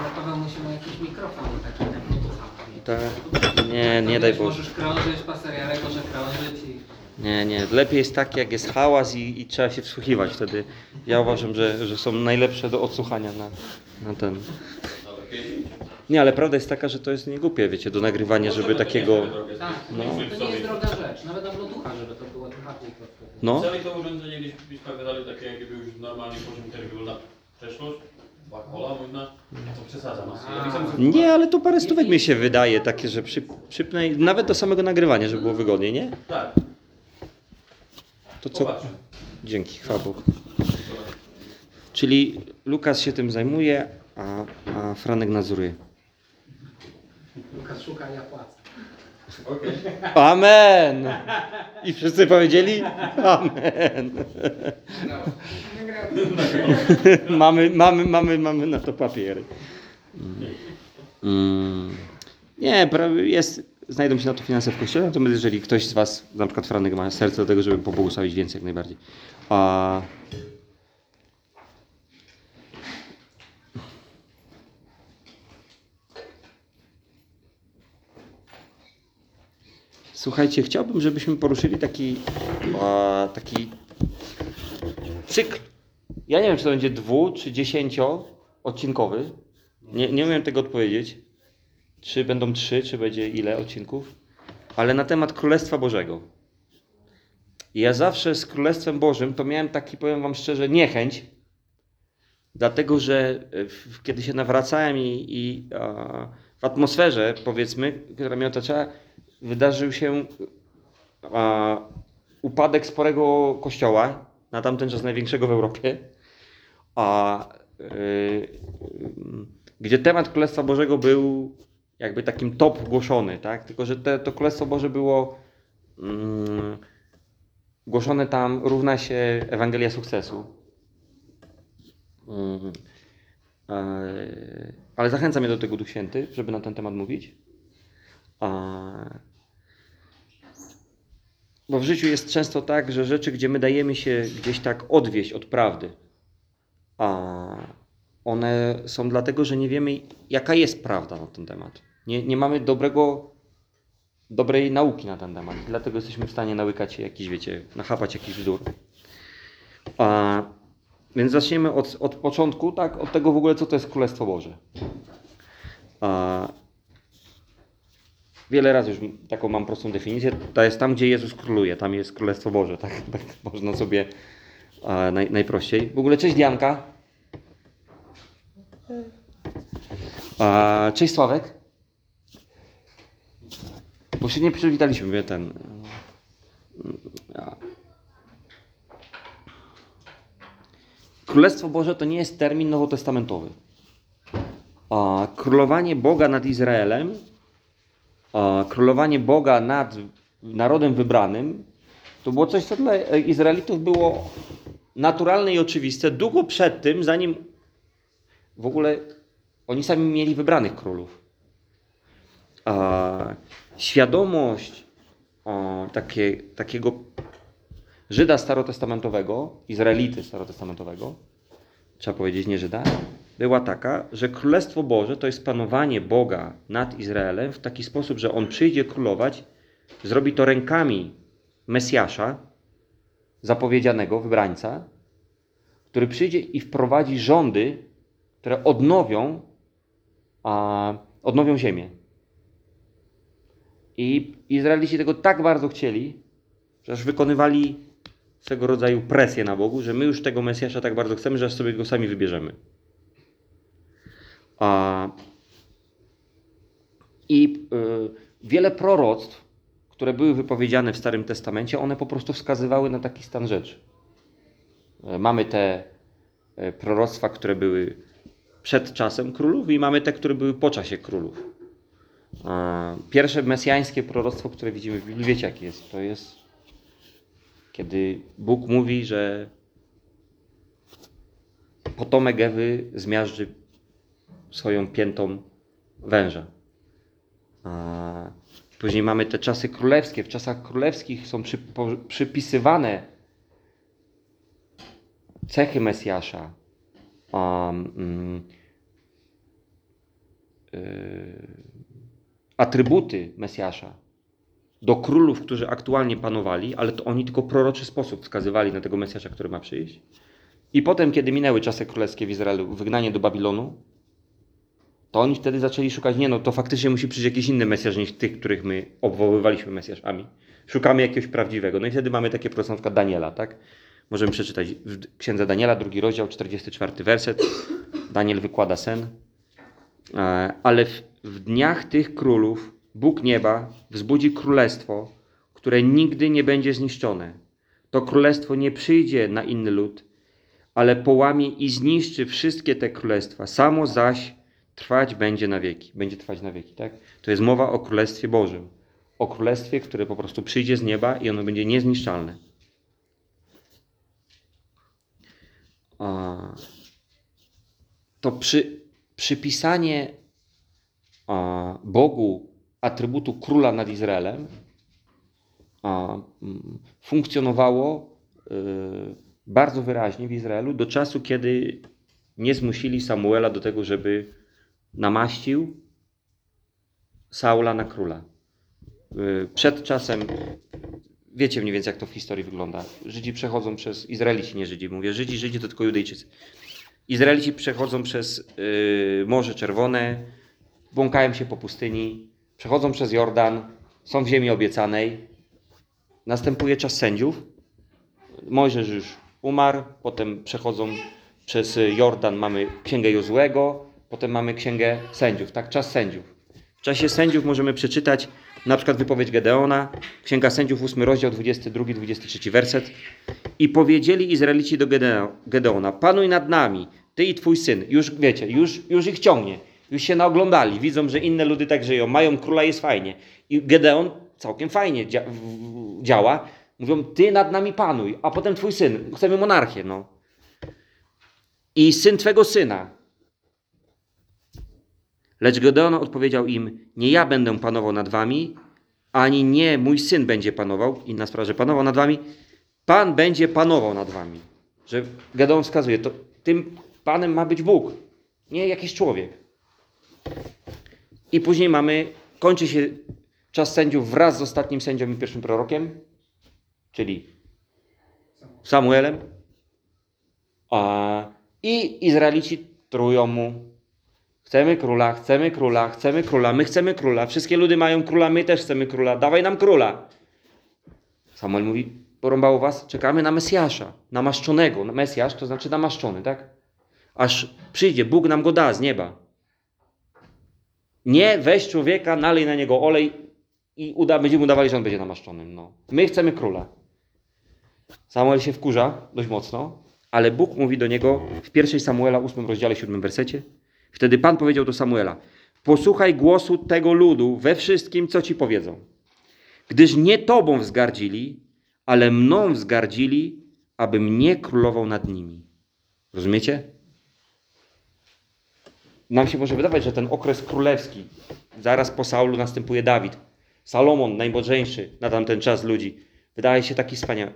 Dla Paweł musimy jakiś mikrofon taki na. Tak. Nie, nie daj Boże. Możesz krążyć, paseriarek może krążyć i... Nie, nie. Lepiej jest tak, jak jest hałas i, i trzeba się wsłuchiwać. Wtedy ja uważam, że, że są najlepsze do odsłuchania na, na ten. Nie, ale prawda jest taka, że to jest niegłupie, wiecie, do nagrywania, żeby takiego. Tak, No. to nie jest droga rzecz. Nawet na Bluetootha, żeby to było bardziej krótko. No. Całe to urządzenie gdzieś byśmy gadali takie jakby już normalnie poziom interwiu na przeszłość. Bakola można, to przesadzam. Ja pisałem Nie, ale to parę stówek mi się wydaje takie, że przy, przypnę, nawet do samego nagrywania, żeby było wygodniej, nie? Tak, To co? popatrzę. Dzięki, chwała Bogu. Czyli Lukas się tym zajmuje, a, a Franek nadzoruje. Lukas szuka, ja płacę. Okej. Amen! I wszyscy powiedzieli Amen. mamy, mamy, mamy, mamy na to papiery. Mm. Nie, jest, znajdą się na to finanse w kościele, natomiast jeżeli ktoś z Was, na przykład Franek ma serce do tego, żeby pobłogosławić więcej jak najbardziej. A... Słuchajcie, chciałbym, żebyśmy poruszyli taki, a, taki cykl. Ja nie wiem, czy to będzie dwu, czy dziesięcio odcinkowy. Nie, nie umiem tego odpowiedzieć. Czy będą trzy, czy będzie ile odcinków. Ale na temat Królestwa Bożego. Ja zawsze z Królestwem Bożym to miałem taki, powiem Wam szczerze, niechęć. Dlatego, że e, w- kiedy się nawracałem i, i a, w atmosferze, powiedzmy, która mnie otaczała, wydarzył się a, upadek sporego kościoła, na tamten czas największego w Europie, a, y, gdzie temat Królestwa Bożego był jakby takim top głoszony, tak? Tylko, że te, to Królestwo Boże było mm, głoszone tam równa się Ewangelia sukcesu. Mm, ale zachęca mnie do tego Duch Święty, żeby na ten temat mówić. Bo w życiu jest często tak, że rzeczy, gdzie my dajemy się gdzieś tak odwieść od prawdy, a one są dlatego, że nie wiemy, jaka jest prawda na ten temat. Nie, nie mamy dobrego, dobrej nauki na ten temat. Dlatego jesteśmy w stanie nałykać jakiś, wiecie, nachapać jakiś wzór. A, więc zaczniemy od, od początku, tak, od tego w ogóle, co to jest Królestwo Boże. A, Wiele razy już taką mam prostą definicję. To jest tam, gdzie Jezus króluje. Tam jest Królestwo Boże. Tak, tak można sobie e, naj, najprościej. W ogóle cześć Dianka. E, cześć Sławek. Bo się nie przywitaliśmy, wie ten. Królestwo Boże to nie jest termin nowotestamentowy. A królowanie Boga nad Izraelem królowanie Boga nad narodem wybranym, to było coś, co dla Izraelitów było naturalne i oczywiste długo przed tym, zanim w ogóle oni sami mieli wybranych królów. A świadomość o, takie, takiego Żyda starotestamentowego, Izraelity starotestamentowego, trzeba powiedzieć nie Żyda, była taka, że Królestwo Boże to jest panowanie Boga nad Izraelem w taki sposób, że On przyjdzie królować, zrobi to rękami Mesjasza, zapowiedzianego, wybrańca, który przyjdzie i wprowadzi rządy, które odnowią, a, odnowią ziemię. I Izraelici tego tak bardzo chcieli, że aż wykonywali swego rodzaju presję na Bogu, że my już tego Mesjasza tak bardzo chcemy, że aż sobie go sami wybierzemy. I y, wiele proroctw, które były wypowiedziane w Starym Testamencie, one po prostu wskazywały na taki stan rzeczy. E, Mamy te e, proroctwa, które były przed czasem królów i mamy te, które były po czasie królów. Pierwsze mesjańskie proroctwo, które widzimy w Biblii, wiecie jakie jest? To jest, kiedy Bóg mówi, że potomek Ewy zmiażdży swoją piętą węża. Później mamy te czasy królewskie. W czasach królewskich są przypisywane cechy Mesjasza, mm, y, atrybuty Mesjasza do królów, którzy aktualnie panowali, ale to oni tylko proroczy sposób wskazywali na tego Mesjasza, który ma przyjść. I potem, kiedy minęły czasy królewskie w Izraelu, wygnanie do Babilonu, to oni wtedy zaczęli szukać, nie no, to faktycznie musi przyjść jakiś inny Mesjasz niż tych, których my obwoływaliśmy Mesjaszami. Szukamy jakiegoś prawdziwego. No i wtedy mamy takie przykład Daniela, tak? Możemy przeczytać w Księdze Daniela, drugi rozdział, 44 werset. Daniel wykłada sen. E, Ale w, w dniach tych królów Bóg nieba wzbudzi królestwo, które nigdy nie będzie zniszczone. To królestwo nie przyjdzie na inny lud, ale połamie i zniszczy wszystkie te królestwa. Samo zaś trwać będzie na wieki. Będzie trwać na wieki, tak? To jest mowa o Królestwie Bożym. O Królestwie, które po prostu przyjdzie z nieba i ono będzie niezniszczalne. To przy, przypisanie Bogu atrybutu króla nad Izraelem funkcjonowało y, bardzo wyraźnie w Izraelu do czasu, kiedy nie zmusili Samuela do tego, żeby namaścił Saula na króla. Y, Przed czasem, wiecie mniej więcej jak to w historii wygląda. Żydzi przechodzą przez, Izraelici, nie Żydzi, mówię Żydzi, Żydzi to tylko Judejczycy. Izraelici przechodzą przez y, Morze Czerwone, błąkają się po pustyni, przechodzą przez Jordan, są w ziemi obiecanej. Następuje czas sędziów. Mojżesz już umarł, potem przechodzą przez Jordan, mamy księgę Jozłego, potem mamy księgę sędziów, tak? Czas sędziów. W czasie sędziów możemy przeczytać na przykład wypowiedź Gedeona, księga sędziów, 8 rozdział, 22-23 werset. I powiedzieli Izraelici do Gedeo- Gedeona: Panuj nad nami, ty i twój syn. Już wiecie, już, już ich ciągnie. Już się naoglądali, widzą, że inne ludy tak żyją, mają króla, jest fajnie. I Gedeon całkiem fajnie dzia- działa. Mówią, ty nad nami panuj, a potem twój syn. Chcemy monarchię, no. I syn twego syna. Lecz Gedeon odpowiedział im, nie ja będę panował nad wami, ani nie mój syn będzie panował, inna sprawa, że panował nad wami, Pan będzie panował nad wami. Że Gedeon wskazuje, to tym Panem ma być Bóg, nie jakiś człowiek. I później mamy, kończy się czas sędziów wraz z ostatnim sędzią i pierwszym prorokiem, czyli Samuelem. A, I Izraelici trują mu. Chcemy króla, chcemy króla, chcemy króla, my chcemy króla. Wszystkie ludy mają króla, my też chcemy króla. Dawaj nam króla. Samuel mówi, porąbało was, czekamy na Mesjasza, namaszczonego. Mesjasz to znaczy namaszczony, tak? Aż przyjdzie, Bóg nam go da z nieba. Nie weź człowieka, nalej na niego olej i uda, będziemy udawali, że on będzie namaszczonym. No. My chcemy króla. Samuel się wkurza dość mocno, ale Bóg mówi do niego w 1 Samuela 8 rozdziale 7 wersecie. Wtedy Pan powiedział do Samuela: Posłuchaj głosu tego ludu we wszystkim, co ci powiedzą. Gdyż nie tobą wzgardzili, ale mną wzgardzili, aby mnie królował nad nimi. Rozumiecie? Nam się może wydawać, że ten okres królewski, zaraz po Saulu następuje Dawid, Salomon, najmądrzejszy na tamten czas ludzi, wydaje się taki wspaniały.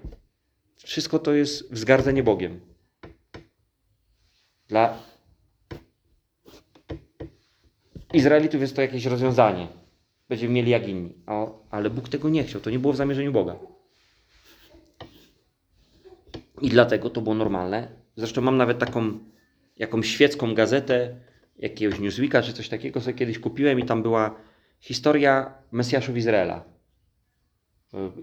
Wszystko to jest wzgardzenie Bogiem. Dla Izraelitów jest to jakieś rozwiązanie. Będziemy mieli jak inni. A, ale Bóg tego nie chciał. To nie było w zamierzeniu Boga. I dlatego to było normalne. Zresztą mam nawet taką jakąś świecką gazetę, jakiegoś Newsweeka czy coś takiego sobie kiedyś kupiłem i tam była historia Mesjaszów Izraela.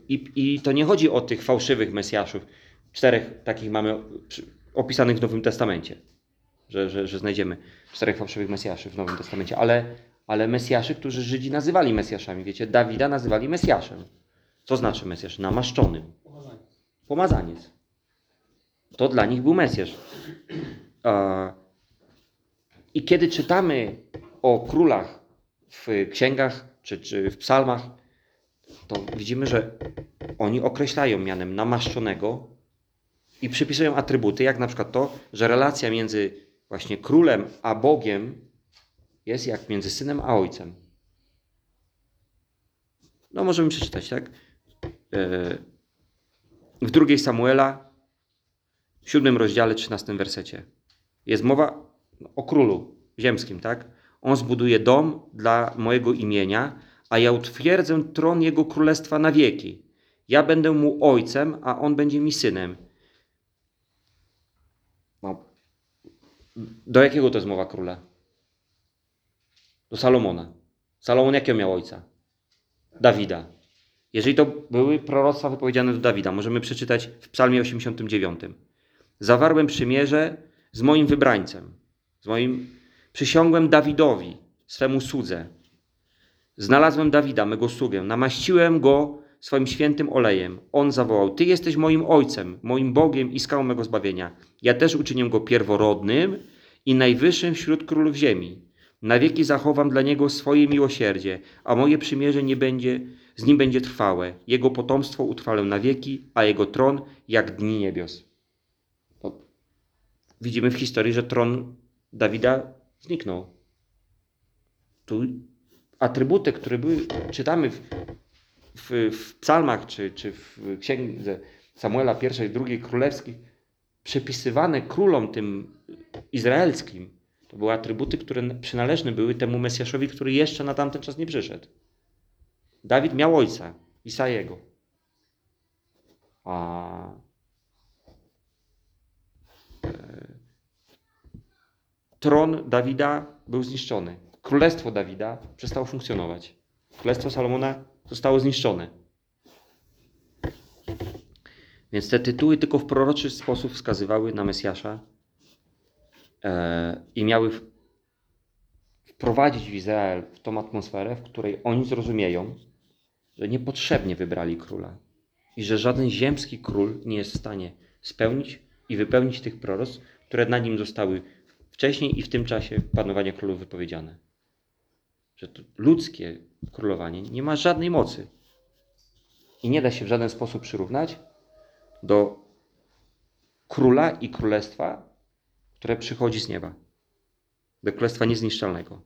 I, I to nie chodzi o tych fałszywych Mesjaszów. Czterech takich mamy opisanych w Nowym Testamencie, że, że, że znajdziemy czterech fałszywych Mesjaszy w Nowym Testamencie, ale, ale Mesjaszy, którzy Żydzi nazywali Mesjaszami. Wiecie, Dawida nazywali Mesjaszem. Co znaczy Mesjasz? Namaszczonym. Pomazaniec. To dla nich był Mesjasz. I kiedy czytamy o królach w księgach czy, czy w psalmach, to widzimy, że oni określają mianem namaszczonego i przypisują atrybuty, jak na przykład to, że relacja między właśnie królem a Bogiem jest jak między synem a ojcem. No możemy przeczytać, tak? E, W drugiej Samuela, w siódmym rozdziale, trzynastym wersecie. jest mowa o królu ziemskim, tak? On zbuduje dom dla mojego imienia, a ja utwierdzę tron jego królestwa na wieki. Ja będę mu ojcem, a on będzie mi synem. No. Do jakiego to jest mowa króla? Do Salomona. Salomon jakiego miał ojca? Dawida. Jeżeli to były proroctwa wypowiedziane do Dawida, możemy przeczytać w Psalmie 89. Zawarłem przymierze z moim wybrańcem, z moim przysiągłem Dawidowi, swemu słudze. Znalazłem Dawida, mego sługę, namaściłem go swoim świętym olejem. On zawołał: Ty jesteś moim ojcem, moim Bogiem i skałą mego zbawienia. Ja też uczynię go pierworodnym i najwyższym wśród królów ziemi. Na wieki zachowam dla niego swoje miłosierdzie, a moje przymierze nie będzie, z nim będzie trwałe. Jego potomstwo utrwalę na wieki, a jego tron jak dni niebios. Widzimy w historii, że tron Dawida zniknął. Tu atrybuty, które były, czytamy w, w, w psalmach, czy, czy w księdze Samuela I i II królewskich, przypisywane królom tym izraelskim, to były atrybuty, które przynależne były temu Mesjaszowi, który jeszcze na tamten czas nie przyszedł. Dawid miał ojca, Isajego. A e, tron Dawida był zniszczony. Królestwo Dawida przestało funkcjonować. Królestwo Salomona zostało zniszczone. Więc te tytuły tylko w proroczy sposób wskazywały na Mesjasza e, i miały wprowadzić w Izrael w tą atmosferę, w której oni zrozumieją, że niepotrzebnie wybrali króla i że żaden ziemski król nie jest w stanie spełnić i wypełnić tych proroctw, które na nim zostały wcześniej i w tym czasie panowania królów wypowiedziane. Że ludzkie królowanie nie ma żadnej mocy i nie da się w żaden sposób przyrównać do króla i królestwa, które przychodzi z nieba. Do królestwa niezniszczalnego.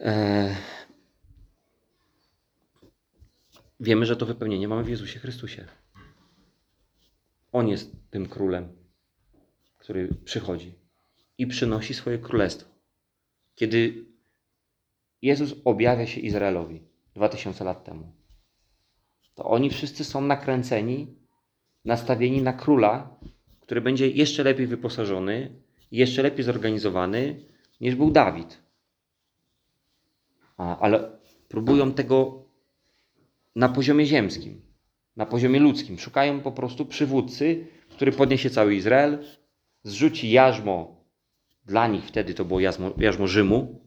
Eee, wiemy, że to wypełnienie mamy w Jezusie Chrystusie. On jest tym królem, który przychodzi i przynosi swoje królestwo. Kiedy Jezus objawia się Izraelowi 2000 lat temu, to oni wszyscy są nakręceni, nastawieni na króla, który będzie jeszcze lepiej wyposażony, jeszcze lepiej zorganizowany niż był Dawid. A, ale próbują tego na poziomie ziemskim, na poziomie ludzkim. Szukają po prostu przywódcy, który podniesie cały Izrael, zrzuci jarzmo, dla nich wtedy to było jarzmo, jarzmo Rzymu,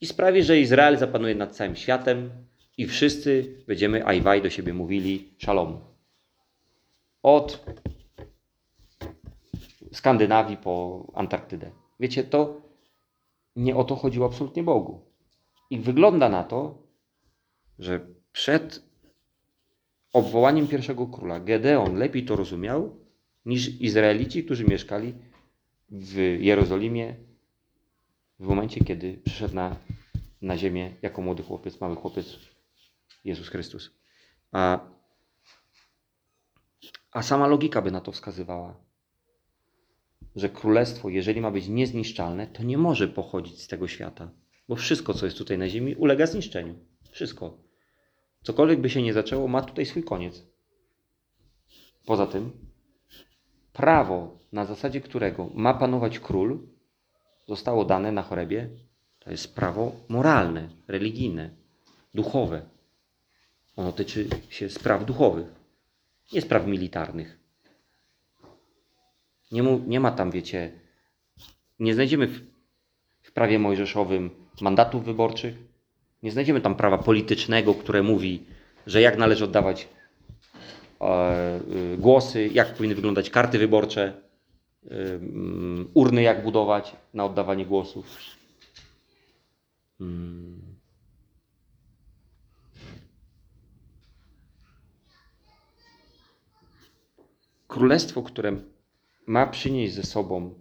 i sprawi, że Izrael zapanuje nad całym światem i wszyscy będziemy ajwaj do siebie mówili szalom. Od Skandynawii po Antarktydę. Wiecie, to nie o to chodziło absolutnie Bogu. I wygląda na to, że przed obwołaniem pierwszego króla Gedeon lepiej to rozumiał niż Izraelici, którzy mieszkali w Jerozolimie w momencie, kiedy przyszedł na, na ziemię jako młody chłopiec, mały chłopiec Jezus Chrystus. A, a sama logika by na to wskazywała, że królestwo, jeżeli ma być niezniszczalne, to nie może pochodzić z tego świata, bo wszystko, co jest tutaj na ziemi, ulega zniszczeniu. Wszystko. Cokolwiek by się nie zaczęło, ma tutaj swój koniec. Poza tym, prawo, na zasadzie którego ma panować król, zostało dane na chorebie, to jest prawo moralne, religijne, duchowe. Ono tyczy się spraw duchowych, nie spraw militarnych. Nie, mu, nie ma tam, wiecie, nie znajdziemy w, w prawie mojżeszowym mandatów wyborczych, nie znajdziemy tam prawa politycznego, które mówi, że jak należy oddawać e, y, głosy, jak powinny wyglądać karty wyborcze, urny jak budować na oddawanie głosów. Królestwo, które ma przynieść ze sobą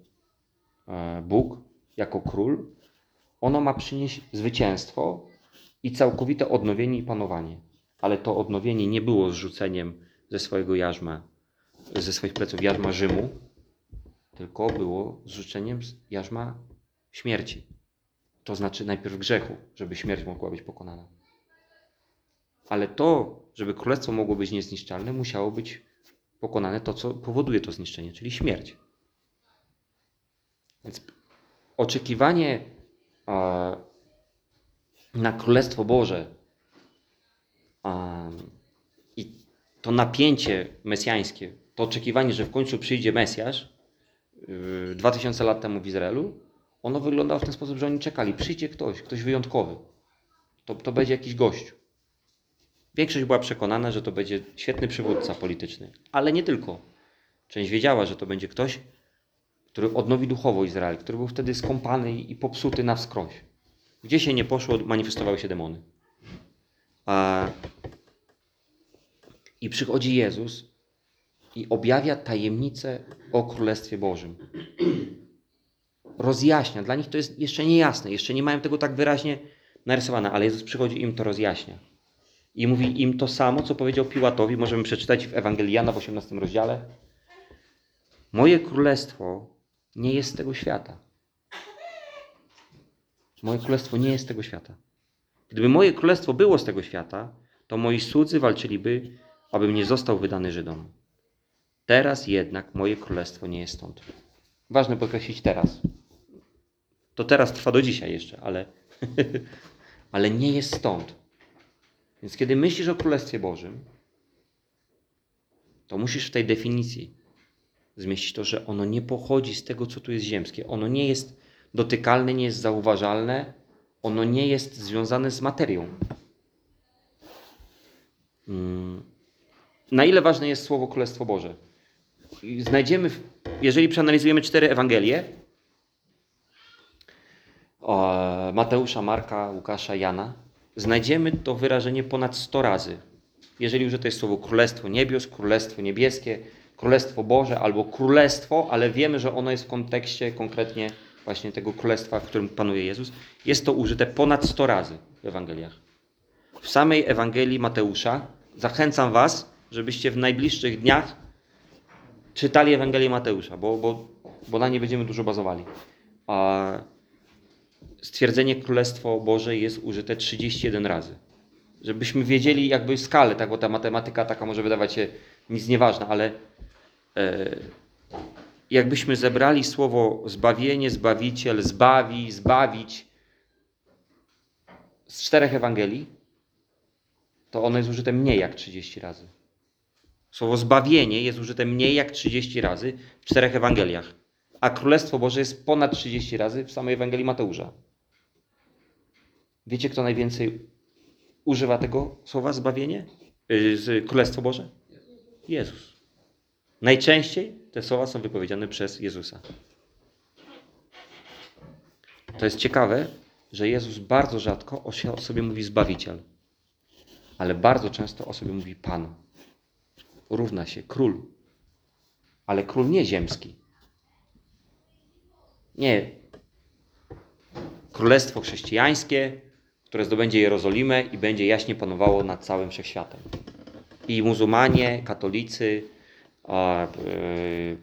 e, Bóg jako król, ono ma przynieść zwycięstwo i całkowite odnowienie i panowanie. Ale to odnowienie nie było zrzuceniem ze swojego jarzma, ze swoich pleców jarzma Rzymu, tylko było zrzuceniem jarzma śmierci. To znaczy najpierw grzechu, żeby śmierć mogła być pokonana. Ale to, żeby królestwo mogło być niezniszczalne, musiało być pokonane to, co powoduje to zniszczenie, czyli śmierć. Więc oczekiwanie e, na Królestwo Boże e, i to napięcie mesjańskie, to oczekiwanie, że w końcu przyjdzie Mesjasz 2000 lat temu w Izraelu, ono wyglądało w ten sposób, że oni czekali, przyjdzie ktoś, ktoś wyjątkowy. To, to będzie jakiś gościu. Większość była przekonana, że to będzie świetny przywódca polityczny, ale nie tylko. Część wiedziała, że to będzie ktoś, który odnowi duchowo Izrael, który był wtedy skąpany i popsuty na wskroś. Gdzie się nie poszło, manifestowały się demony. A... I przychodzi Jezus i objawia tajemnicę o Królestwie Bożym. Rozjaśnia. Dla nich to jest jeszcze niejasne, jeszcze nie mają tego tak wyraźnie narysowane, ale Jezus przychodzi im to rozjaśnia. I mówi im to samo, co powiedział Piłatowi, możemy przeczytać w Ewangelii Jana w 18 rozdziale. Moje królestwo nie jest z tego świata. Moje królestwo nie jest z tego świata. Gdyby moje królestwo było z tego świata, to moi słudzy walczyliby, abym nie został wydany Żydom. Teraz jednak moje królestwo nie jest stąd. Ważne podkreślić teraz. To teraz trwa do dzisiaj jeszcze, ale, ale nie jest stąd. Więc kiedy myślisz o Królestwie Bożym, to musisz w tej definicji zmieścić to, że ono nie pochodzi z tego, co tu jest ziemskie. Ono nie jest dotykalne, nie jest zauważalne, ono nie jest związane z materią. Mm. Na ile ważne jest słowo Królestwo Boże? Znajdziemy, jeżeli przeanalizujemy cztery Ewangelie, Mateusza, Marka, Łukasza, Jana, znajdziemy to wyrażenie ponad 100 razy. Jeżeli użyte jest słowo Królestwo Niebios, Królestwo Niebieskie, Królestwo Boże albo Królestwo, ale wiemy, że ono jest w kontekście konkretnie właśnie tego Królestwa, w którym panuje Jezus, jest to użyte ponad 100 razy w Ewangeliach. W samej Ewangelii Mateusza zachęcam Was, żebyście w najbliższych dniach czytali Ewangelię Mateusza, bo, bo, bo na nie będziemy dużo bazowali. A stwierdzenie Królestwo Boże jest użyte 31 razy. Żebyśmy wiedzieli jakby skalę, tak, bo ta matematyka taka może wydawać się nic nieważna, ale e, jakbyśmy zebrali słowo zbawienie, zbawiciel, zbawi, zbawić z czterech Ewangelii, to ono jest użyte mniej jak 30 razy. Słowo zbawienie jest użyte mniej jak 30 razy w czterech Ewangeliach, a Królestwo Boże jest ponad 30 razy w samej Ewangelii Mateusza. Wiecie, kto najwięcej używa tego słowa zbawienie? Z Królestwo Boże? Jezus. Najczęściej te słowa są wypowiedziane przez Jezusa. To jest ciekawe, że Jezus bardzo rzadko o sobie mówi Zbawiciel, ale bardzo często o sobie mówi Pan. Równa się król, ale król nie ziemski. Nie. Królestwo chrześcijańskie, które zdobędzie Jerozolimę i będzie jaśnie panowało nad całym wszechświatem. I muzułmanie, katolicy, yy,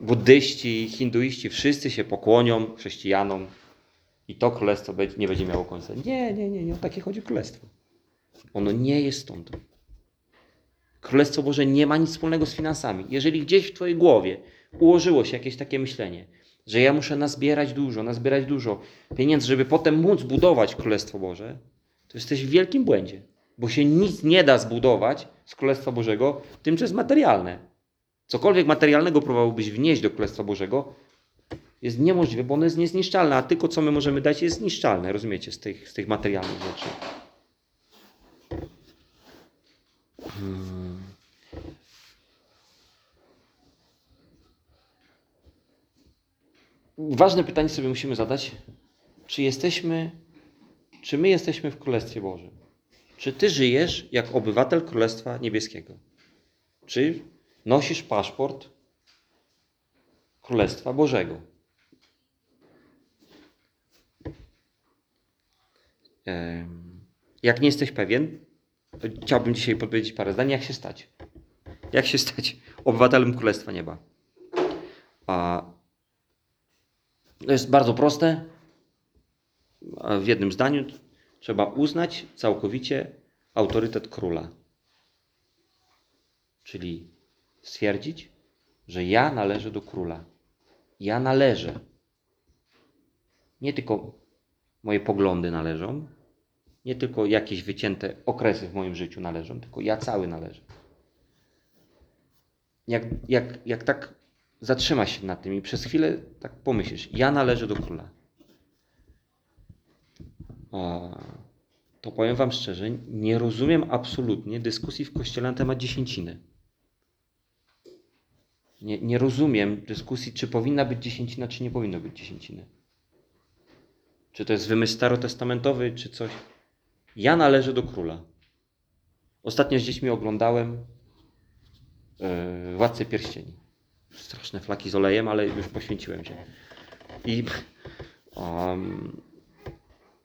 buddyści, hinduiści, wszyscy się pokłonią chrześcijanom i to królestwo nie będzie miało końca. Nie, nie, nie, nie o takie chodzi królestwo. Ono nie jest stąd. Królestwo Boże nie ma nic wspólnego z finansami. Jeżeli gdzieś w Twojej głowie ułożyło się jakieś takie myślenie, że ja muszę nazbierać dużo, nazbierać dużo pieniędzy, żeby potem móc budować Królestwo Boże, to jesteś w wielkim błędzie. Bo się nic nie da zbudować z Królestwa Bożego tym, co jest materialne. Cokolwiek materialnego próbowałbyś wnieść do Królestwa Bożego, jest niemożliwe, bo ono jest niezniszczalne, a tylko co my możemy dać jest zniszczalne, rozumiecie, z tych, z tych materialnych rzeczy. Hmm. Ważne pytanie sobie musimy zadać, czy jesteśmy, czy my jesteśmy w Królestwie Bożym? Czy ty żyjesz jak obywatel Królestwa Niebieskiego? Czy nosisz paszport Królestwa Bożego? Jak nie jesteś pewien, chciałbym dzisiaj podpowiedzieć parę zdań, jak się stać. Jak się stać obywatelem Królestwa Nieba? A to jest bardzo proste. W jednym zdaniu trzeba uznać całkowicie autorytet króla. Czyli stwierdzić, że ja należę do króla. Ja należę. Nie tylko moje poglądy należą, nie tylko jakieś wycięte okresy w moim życiu należą, tylko ja cały należę. Jak, jak, jak tak zatrzymasz się nad tym i przez chwilę tak pomyślisz, ja należę do króla. O, to powiem Wam szczerze, nie rozumiem absolutnie dyskusji w kościele na temat dziesięciny. Nie, nie rozumiem dyskusji, czy powinna być dziesięcina, czy nie powinno być dziesięciny. Czy to jest wymysł starotestamentowy, czy coś. Ja należę do króla. Ostatnio z dziećmi oglądałem yy, Władcę Pierścieni. Straszne flaki z olejem, ale już poświęciłem się. I um,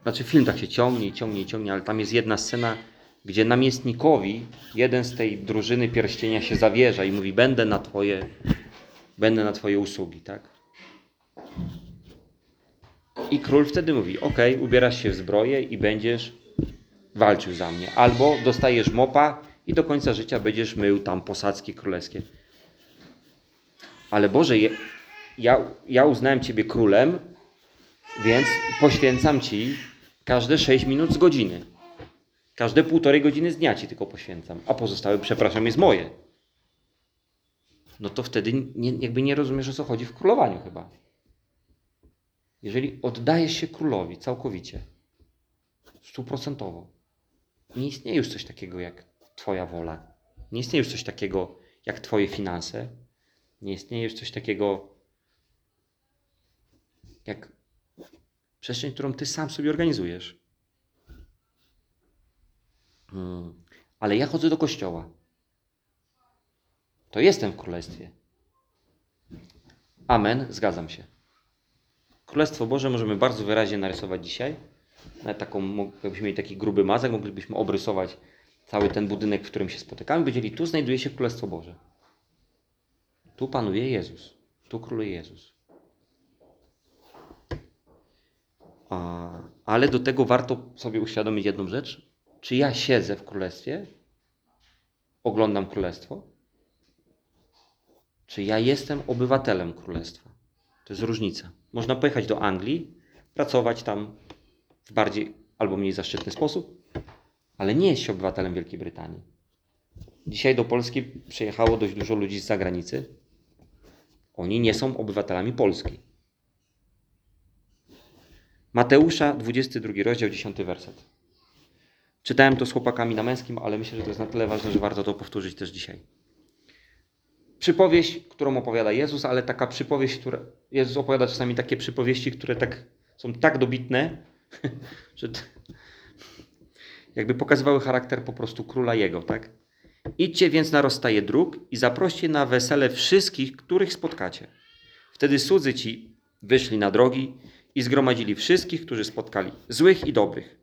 znaczy film tak się ciągnie, ciągnie, ciągnie, ale tam jest jedna scena, gdzie namiestnikowi jeden z tej drużyny pierścienia się zawierza i mówi: Będę na twoje, będę na twoje usługi, tak? I król wtedy mówi: OK, ubierasz się w zbroję i będziesz walczył za mnie. Albo dostajesz mopa i do końca życia będziesz mył tam posadzki królewskie. Ale Boże, ja, ja uznałem Ciebie królem, więc poświęcam Ci każde 6 minut z godziny. Każde półtorej godziny z dnia Ci tylko poświęcam, a pozostałe, przepraszam, jest moje. No to wtedy nie, jakby nie rozumiesz, o co chodzi w królowaniu chyba. Jeżeli oddajesz się królowi całkowicie, stuprocentowo, nie istnieje już coś takiego jak Twoja wola. Nie istnieje już coś takiego jak Twoje finanse. Nie istnieje już coś takiego jak przestrzeń, którą Ty sam sobie organizujesz. Hmm. Ale ja chodzę do kościoła. To jestem w królestwie. Amen, zgadzam się. Królestwo Boże możemy bardzo wyraźnie narysować dzisiaj. Nawet taką, jakbyśmy mieli taki gruby mazek, moglibyśmy obrysować cały ten budynek, w którym się spotykamy. Powiedzieli, tu znajduje się Królestwo Boże. Tu panuje Jezus. Tu króluje Jezus. A, ale do tego warto sobie uświadomić jedną rzecz. Czy ja siedzę w Królestwie? Oglądam Królestwo? Czy ja jestem obywatelem Królestwa? To jest różnica. Można pojechać do Anglii, pracować tam w bardziej albo mniej zaszczytny sposób, ale nie jest się obywatelem Wielkiej Brytanii. Dzisiaj do Polski przyjechało dość dużo ludzi z zagranicy. Oni nie są obywatelami Polski. Mateusza, 22 rozdział, 10 werset. Czytałem to z chłopakami na męskim, ale myślę, że to jest na tyle ważne, że warto to powtórzyć też dzisiaj. Przypowieść, którą opowiada Jezus, ale taka przypowieść, która. Jezus opowiada czasami takie przypowieści, które tak, są tak dobitne, że jakby pokazywały charakter po prostu króla jego, tak? Idźcie więc na rozstaje dróg i zaproście na wesele wszystkich, których spotkacie. Wtedy cudzy ci wyszli na drogi i zgromadzili wszystkich, którzy spotkali, złych i dobrych.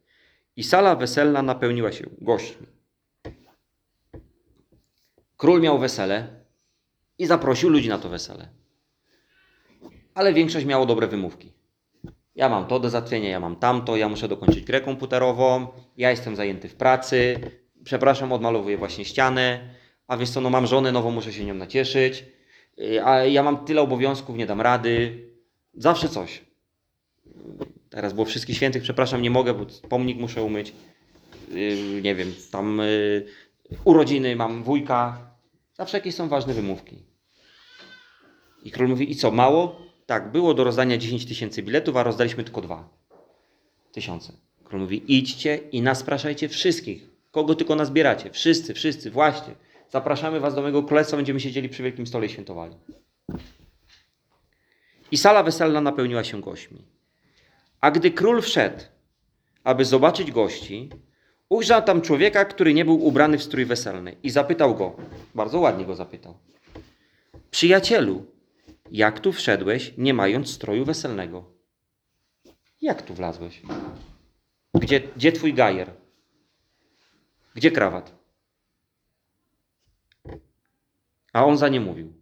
I sala weselna napełniła się gośćmi. Król miał wesele i zaprosił ludzi na to wesele. Ale większość miało dobre wymówki. Ja mam to do załatwienia, ja mam tamto, ja muszę dokończyć grę komputerową, ja jestem zajęty w pracy, przepraszam, odmalowuję właśnie ścianę, a więc co, no mam żonę nową, muszę się nią nacieszyć, yy, a ja mam tyle obowiązków, nie dam rady. Zawsze coś. Teraz było wszystkich świętych, przepraszam, nie mogę, bo pomnik muszę umyć. Yy, nie wiem, tam yy, urodziny, mam wujka. Zawsze jakieś są ważne wymówki. I król mówi, i co, mało? Tak, było do rozdania 10 tysięcy biletów, a rozdaliśmy tylko dwa tysiące. Król mówi, idźcie i naspraszajcie wszystkich, kogo tylko nazbieracie. Wszyscy, wszyscy, właśnie. Zapraszamy was do mojego królestwa, będziemy siedzieli przy wielkim stole i świętowali. I sala weselna napełniła się gośćmi. A gdy król wszedł, aby zobaczyć gości, ujrzał tam człowieka, który nie był ubrany w strój weselny i zapytał go, bardzo ładnie go zapytał, przyjacielu, jak tu wszedłeś, nie mając stroju weselnego? Jak tu wlazłeś? Gdzie, gdzie twój gajer? Gdzie krawat? A on za nie mówił.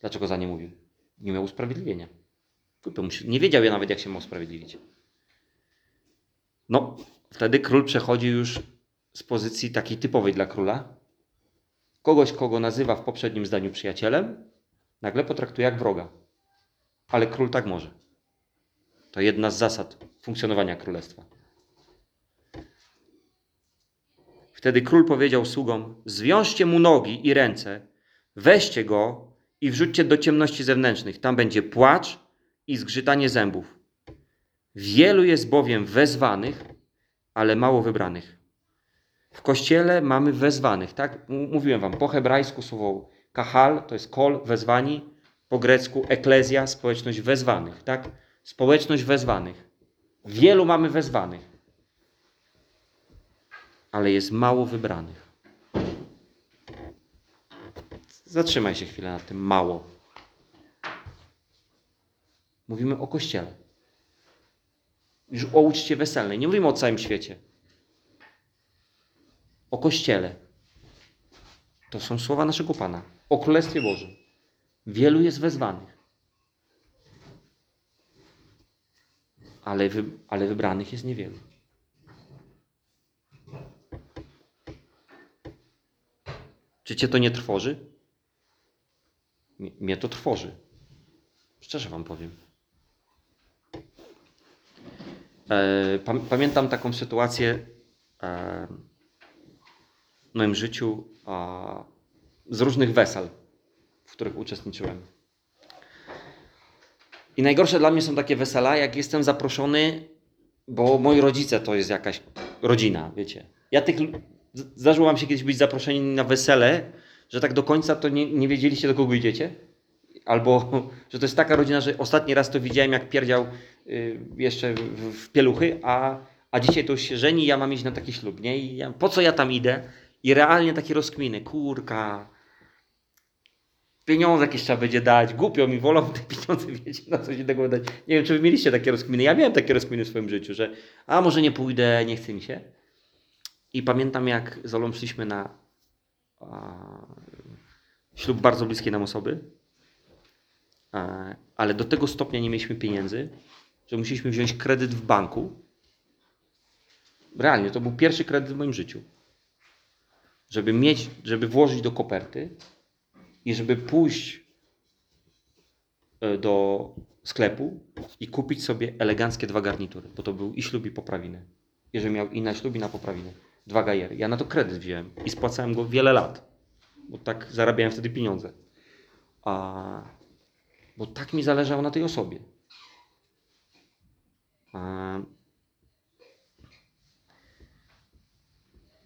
Dlaczego za nie mówił? Nie miał usprawiedliwienia. Nie wiedział ja nawet, jak się ma usprawiedliwić. No, wtedy król przechodzi już z pozycji takiej typowej dla króla. Kogoś, kogo nazywa w poprzednim zdaniu przyjacielem, nagle potraktuje jak wroga. Ale król tak może. To jedna z zasad funkcjonowania królestwa. Wtedy król powiedział sługom: Zwiążcie mu nogi i ręce, weźcie go i wrzućcie do ciemności zewnętrznych. Tam będzie płacz i zgrzytanie zębów. Wielu jest bowiem wezwanych, ale mało wybranych. W kościele mamy wezwanych, tak? Mówiłem wam, po hebrajsku słowo kahal to jest kol, wezwani, po grecku eklezja, społeczność wezwanych, tak? Społeczność wezwanych. Wielu mamy wezwanych, ale jest mało wybranych. Zatrzymaj się chwilę nad tym mało. Mówimy o kościele. Już o uczcie weselnej. Nie mówimy o całym świecie. O kościele. To są słowa naszego Pana. O Królestwie Bożym. Wielu jest wezwanych. Ale, wy, ale wybranych jest niewielu. Czy cię to nie trwoży? Mnie, to trwoży. Szczerze wam powiem. E, pam, pamiętam taką sytuację e, w moim życiu z różnych wesel, w których uczestniczyłem. I najgorsze dla mnie są takie wesela, jak jestem zaproszony, bo moi rodzice to jest jakaś rodzina, wiecie. Ja tych, zdarzyło wam się kiedyś być zaproszeni na wesele, że tak do końca to nie, nie wiedzieliście, do kogo idziecie? Albo, że to jest taka rodzina, że ostatni raz to widziałem, jak pierdział y, jeszcze w, w pieluchy, a, a dzisiaj to już się żeni, ja mam iść na taki ślub, nie? I ja, po co ja tam idę? I realnie takie rozkminy, kurka, pieniądze jakieś trzeba będzie dać, głupio mi, wolą te pieniądze, wiecie, na coś innego dać. Nie wiem, czy wy mieliście takie rozkminy. Ja miałem takie rozkminy w swoim życiu, że a może nie pójdę, nie chce mi się. I pamiętam, jak z Olą szliśmy na a, ślub bardzo bliskiej nam osoby, a, ale do tego stopnia nie mieliśmy pieniędzy, że musieliśmy wziąć kredyt w banku. Realnie, to był pierwszy kredyt w moim życiu. Żeby mieć, żeby włożyć do koperty i żeby pójść e, do sklepu i kupić sobie eleganckie dwa garnitury, bo to był i ślub i poprawiny. Jeżeli miał i na ślub i na poprawiny. Dwa gajery. Ja na to kredyt wziąłem i spłacałem go wiele lat, bo tak zarabiałem wtedy pieniądze. A, bo tak mi zależało na tej osobie. A,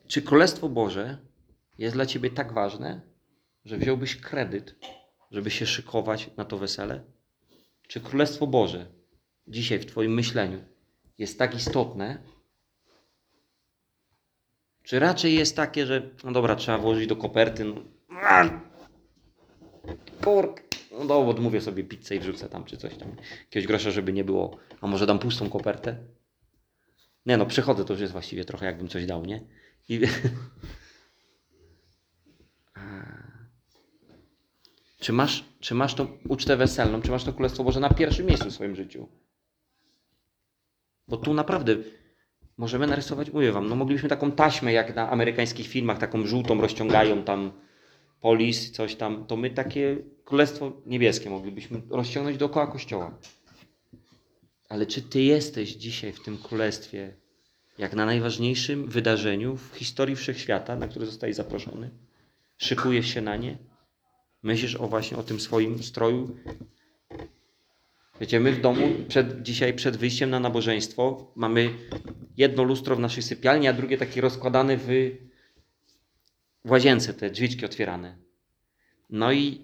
czy Królestwo Boże jest dla Ciebie tak ważne, że wziąłbyś kredyt, żeby się szykować na to wesele? Czy Królestwo Boże dzisiaj w Twoim myśleniu jest tak istotne, czy raczej jest takie, że no dobra, trzeba włożyć do koperty, no, kurk, no dobra, odmówię sobie pizzę i wrzucę tam, czy coś tam, jakiegoś grosza, żeby nie było, a może dam pustą kopertę? Nie no, przychodzę, to już jest właściwie trochę jakbym coś dał, nie? I... Czy masz, czy masz tą ucztę weselną, czy masz to Królestwo Boże na pierwszym miejscu w swoim życiu? Bo tu naprawdę możemy narysować, mówię wam, no moglibyśmy taką taśmę, jak na amerykańskich filmach, taką żółtą rozciągają tam polis, coś tam, to my takie Królestwo Niebieskie moglibyśmy rozciągnąć dookoła Kościoła. Ale czy ty jesteś dzisiaj w tym Królestwie, jak na najważniejszym wydarzeniu w historii wszechświata, na które zostałeś zaproszony? Szykujesz się na nie? Myślisz o właśnie o tym swoim stroju? Wiecie, my w domu przed, dzisiaj przed wyjściem na nabożeństwo mamy jedno lustro w naszej sypialni, a drugie takie rozkładane w, w łazience, te drzwiczki otwierane. No i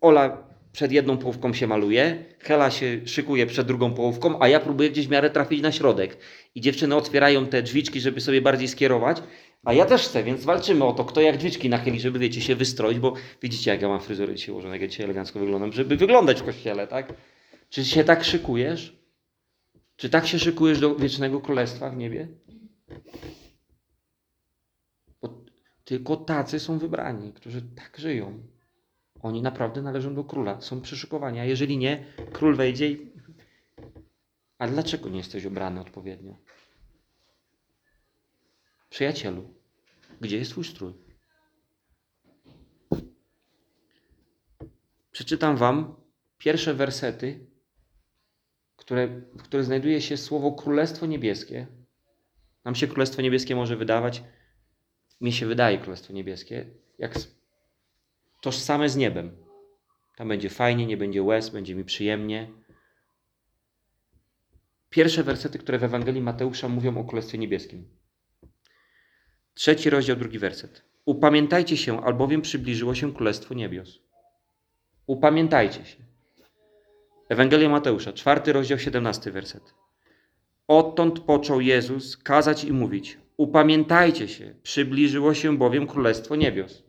Ola przed jedną połówką się maluje, Hela się szykuje przed drugą połówką, a ja próbuję gdzieś w miarę trafić na środek. I dziewczyny otwierają te drzwiczki, żeby sobie bardziej skierować, a ja też chcę, więc walczymy o to, kto jak drzwiczki nachyli, żeby, wiecie, się wystroić, bo widzicie, jak ja mam fryzurę dzisiaj ułożoną, jak ja dzisiaj elegancko wyglądam, żeby wyglądać w kościele, tak? Czy się tak szykujesz? Czy tak się szykujesz do wiecznego królestwa w niebie? Bo tylko tacy są wybrani, którzy tak żyją. Oni naprawdę należą do króla, są przyszykowani, a jeżeli nie, król wejdzie i... A dlaczego nie jesteś ubrany odpowiednio? Przyjacielu, gdzie jest twój strój? Przeczytam wam pierwsze wersety, które, w znajduje się słowo Królestwo Niebieskie. Nam się Królestwo Niebieskie może wydawać, mi się wydaje Królestwo Niebieskie, jak tożsame z niebem. Tam będzie fajnie, nie będzie łez, będzie mi przyjemnie. Pierwsze wersety, które w Ewangelii Mateusza mówią o Królestwie Niebieskim. Trzeci rozdział, drugi werset. Upamiętajcie się, albowiem przybliżyło się Królestwo Niebios. Upamiętajcie się. Ewangelia Mateusza, czwarty rozdział, siedemnasty werset. Odtąd począł Jezus kazać i mówić: Upamiętajcie się, przybliżyło się bowiem Królestwo Niebios.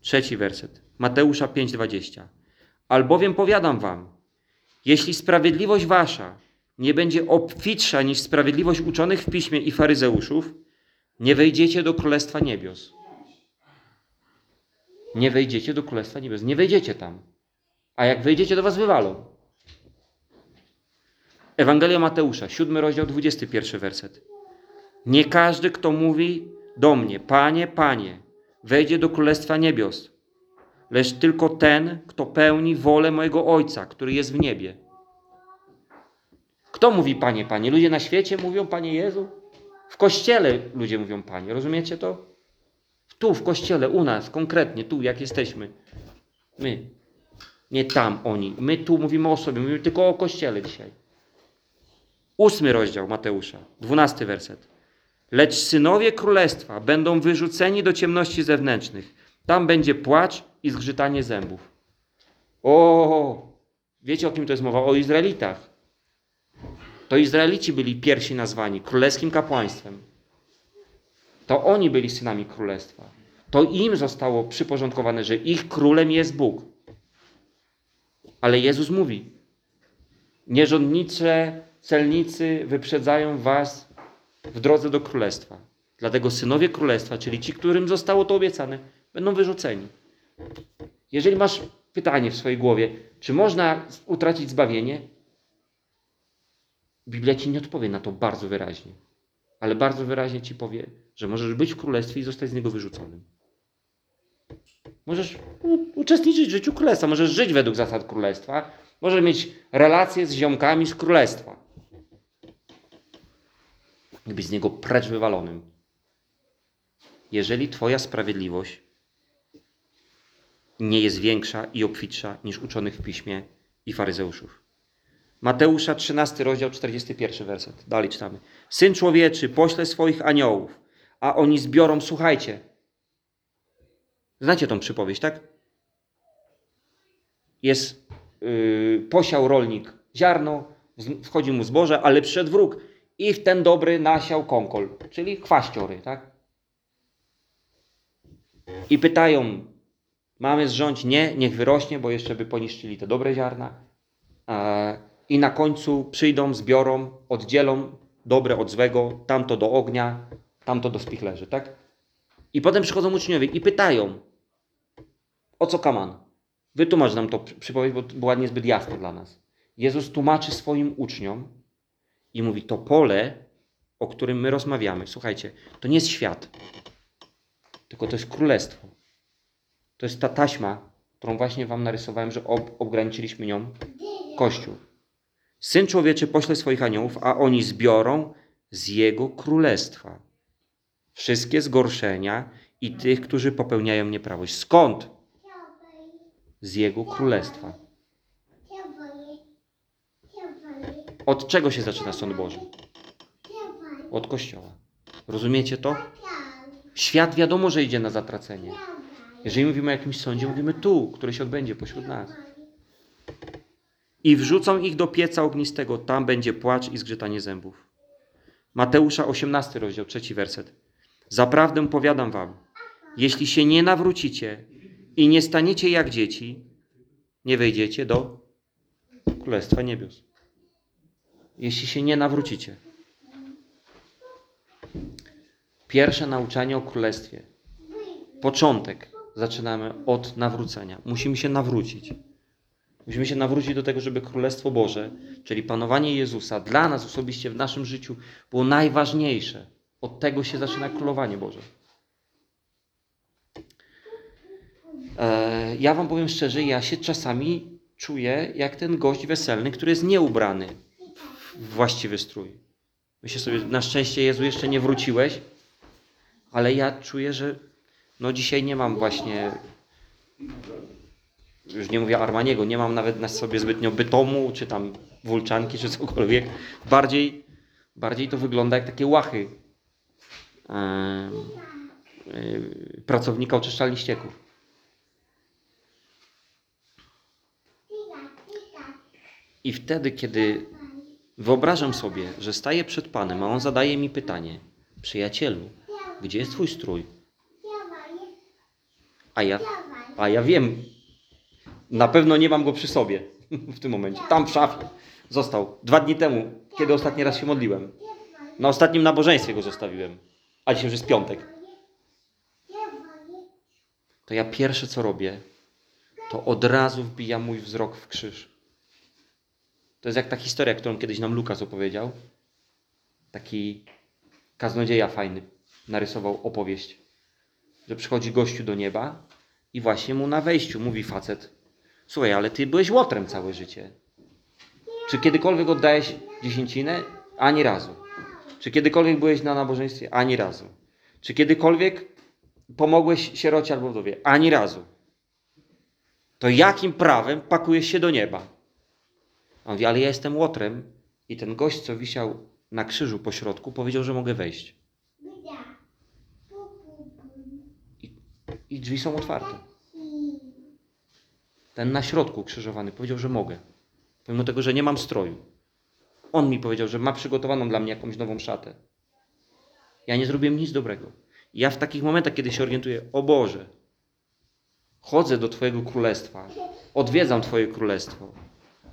Trzeci werset. Mateusza 5:20. Albowiem powiadam wam, jeśli sprawiedliwość wasza nie będzie obfitsza niż sprawiedliwość uczonych w piśmie i faryzeuszów, nie wejdziecie do Królestwa Niebios. Nie wejdziecie do Królestwa Niebios. Nie wejdziecie tam. A jak wejdziecie, to was wywalą. Ewangelia Mateusza, 7 rozdział, 21 werset. Nie każdy, kto mówi do mnie, Panie, Panie, wejdzie do Królestwa Niebios, lecz tylko ten, kto pełni wolę mojego Ojca, który jest w niebie. Kto mówi Panie, Panie? Ludzie na świecie mówią Panie Jezu? W kościele ludzie mówią Panie, rozumiecie to? Tu, w kościele, u nas, konkretnie, tu, jak jesteśmy. My. Nie tam oni. My tu mówimy o sobie, mówimy tylko o kościele dzisiaj. Ósmy rozdział Mateusza, dwunasty werset. Lecz synowie królestwa będą wyrzuceni do ciemności zewnętrznych. Tam będzie płacz i zgrzytanie zębów. O, wiecie o kim to jest mowa? O Izraelitach. To Izraelici byli pierwsi nazwani królewskim kapłaństwem. To oni byli synami królestwa. To im zostało przyporządkowane, że ich królem jest Bóg. Ale Jezus mówi: Nierządnicze, celnicy wyprzedzają was w drodze do królestwa. Dlatego synowie królestwa, czyli ci, którym zostało to obiecane, będą wyrzuceni. Jeżeli masz pytanie w swojej głowie, czy można utracić zbawienie, Biblia ci nie odpowie na to bardzo wyraźnie, ale bardzo wyraźnie ci powie, że możesz być w królestwie i zostać z niego wyrzuconym. Możesz uczestniczyć w życiu królestwa, możesz żyć według zasad królestwa, możesz mieć relacje z ziomkami z królestwa. I z niego precz wywalonym. Jeżeli Twoja sprawiedliwość nie jest większa i obfitsza niż uczonych w piśmie i faryzeuszów. Mateusza 13 rozdział 41 werset. Dalej czytamy. Syn człowieczy pośle swoich aniołów, a oni zbiorą, słuchajcie. Znacie tą przypowieść, tak? Jest yy, posiał rolnik ziarno, wchodzi mu zboże, ale przyszedł wróg i w ten dobry nasiał kąkol, czyli kwaściory, tak? I pytają, mamy zrządź? Nie, niech wyrośnie, bo jeszcze by poniszczyli te dobre ziarna. E, I na końcu przyjdą, zbiorą, oddzielą dobre od złego, tamto do ognia, tamto do spichlerzy, tak? I potem przychodzą uczniowie i pytają, o co kaman? Wytłumacz nam to przy- przypowieść, bo była niezbyt jasna dla nas. Jezus tłumaczy swoim uczniom i mówi, to pole, o którym my rozmawiamy, słuchajcie, to nie jest świat, tylko to jest królestwo. To jest ta taśma, którą właśnie wam narysowałem, że ob obgraniczyliśmy nią Kościół. Syn człowieczy pośle swoich aniołów, a oni zbiorą z jego królestwa wszystkie zgorszenia i tych, którzy popełniają nieprawość. Skąd? Z jego królestwa. Od czego się zaczyna sąd Boży? Od Kościoła. Rozumiecie to? Świat wiadomo, że idzie na zatracenie. Jeżeli mówimy o jakimś sądzie, mówimy tu, który się odbędzie pośród nas. I wrzucą ich do pieca ognistego, tam będzie płacz i zgrzytanie zębów. Mateusza 18 rozdział, trzeci werset. Zaprawdę powiadam wam, jeśli się nie nawrócicie i nie staniecie jak dzieci, nie wejdziecie do Królestwa Niebios. Jeśli się nie nawrócicie. Pierwsze nauczanie o Królestwie. Początek. zaczynamy od nawrócenia. Musimy się nawrócić. Musimy się nawrócić do tego, żeby Królestwo Boże, czyli panowanie Jezusa dla nas osobiście w naszym życiu było najważniejsze. Od tego się zaczyna Królowanie Boże. E, ja wam powiem szczerze, ja się czasami czuję jak ten gość weselny, który jest nieubrany w właściwy strój. Myślę sobie, na szczęście Jezu jeszcze nie wróciłeś, ale ja czuję, że no dzisiaj nie mam właśnie, już nie mówię Armaniego, nie mam nawet na sobie zbytnio bytomu, czy tam wulczanki, czy cokolwiek. Bardziej, bardziej to wygląda jak takie łachy e, e, pracownika oczyszczalni ścieków. I wtedy, kiedy wyobrażam sobie, że staję przed Panem, a On zadaje mi pytanie: Przyjacielu, gdzie jest Twój strój? A ja, a ja wiem, na pewno nie mam go przy sobie w tym momencie. Tam w szafie. Został dwa dni temu, kiedy ostatni raz się modliłem. Na ostatnim nabożeństwie go zostawiłem. A dzisiaj już jest piątek. To ja pierwsze co robię, to od razu wbijam mój wzrok w krzyż. To jest jak ta historia, którą kiedyś nam Lukas opowiedział. Taki kaznodzieja fajny narysował opowieść, że przychodzi gościu do nieba i właśnie mu na wejściu mówi facet: Słuchaj, ale ty byłeś łotrem całe życie. Czy kiedykolwiek oddałeś dziesięcinę? Ani razu. Czy kiedykolwiek byłeś na nabożeństwie? Ani razu. Czy kiedykolwiek pomogłeś sierocie albo wdowie? Ani razu. To jakim prawem pakujesz się do nieba? A on mówi, ale ja jestem łotrem i ten gość, co wisiał na krzyżu po środku, powiedział, że mogę wejść. I, i drzwi są otwarte. Ten na środku krzyżowany powiedział, że mogę. Pomimo tego, że nie mam stroju. On mi powiedział, że ma przygotowaną dla mnie jakąś nową szatę. Ja nie zrobiłem nic dobrego. Ja w takich momentach, kiedy się orientuję, o Boże, chodzę do Twojego królestwa, odwiedzam Twoje królestwo,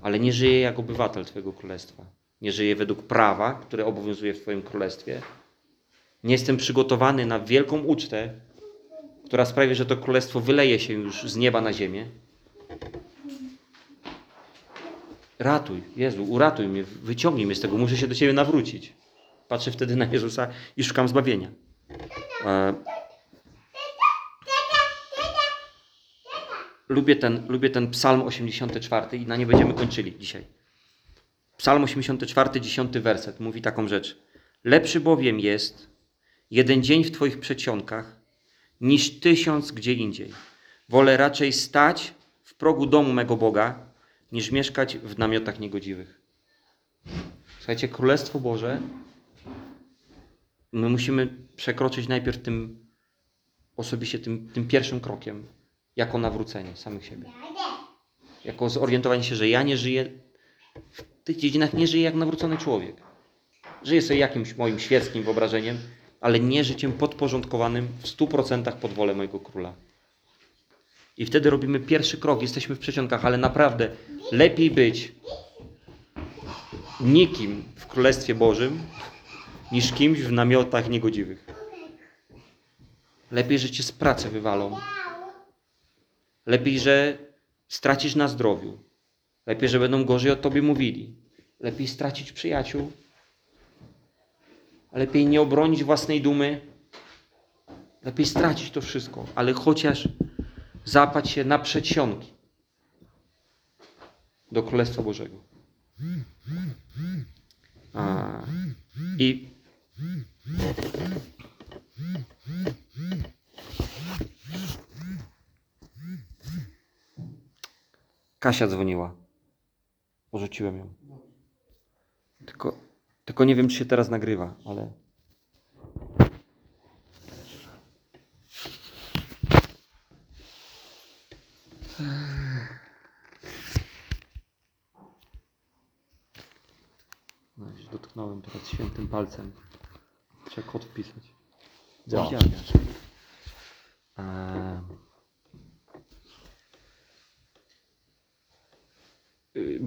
ale nie żyję jak obywatel Twojego królestwa. Nie żyję według prawa, które obowiązuje w Twoim królestwie. Nie jestem przygotowany na wielką ucztę, która sprawi, że to królestwo wyleje się już z nieba na ziemię. Ratuj, Jezu, uratuj mnie, wyciągnij mnie z tego, muszę się do Ciebie nawrócić. Patrzę wtedy na Jezusa i szukam zbawienia. E, lubię, ten, lubię ten psalm 84 i na nie będziemy kończyli dzisiaj. Psalm 84, 10 werset mówi taką rzecz. Lepszy bowiem jest jeden dzień w Twoich przedsionkach niż tysiąc gdzie indziej. Wolę raczej stać w progu domu mego Boga, niż mieszkać w namiotach niegodziwych. Słuchajcie, Królestwo Boże, my musimy przekroczyć najpierw tym osobiście tym, tym pierwszym krokiem, jako nawrócenie samych siebie. Jako zorientowanie się, że ja nie żyję, w tych dziedzinach nie żyję jak nawrócony człowiek. Żyję sobie jakimś moim świeckim wyobrażeniem, ale nie życiem podporządkowanym w 100% pod wolę mojego króla. I wtedy robimy pierwszy krok, jesteśmy w przeciągach, ale naprawdę lepiej być nikim w Królestwie Bożym, niż kimś w namiotach niegodziwych. Lepiej, że cię z pracy wywalą. Lepiej, że stracisz na zdrowiu. Lepiej, że będą gorzej o tobie mówili. Lepiej stracić przyjaciół. Lepiej nie obronić własnej dumy. Lepiej stracić to wszystko, ale chociaż zapać się na przedsionki do Królestwa Bożego. A, I Kasia dzwoniła. Porzuciłem ją. Tylko, tylko nie wiem, czy się teraz nagrywa, ale. No, już dotknąłem teraz świętym palcem. Trzeba kod wpisać. Zawidzialniacz.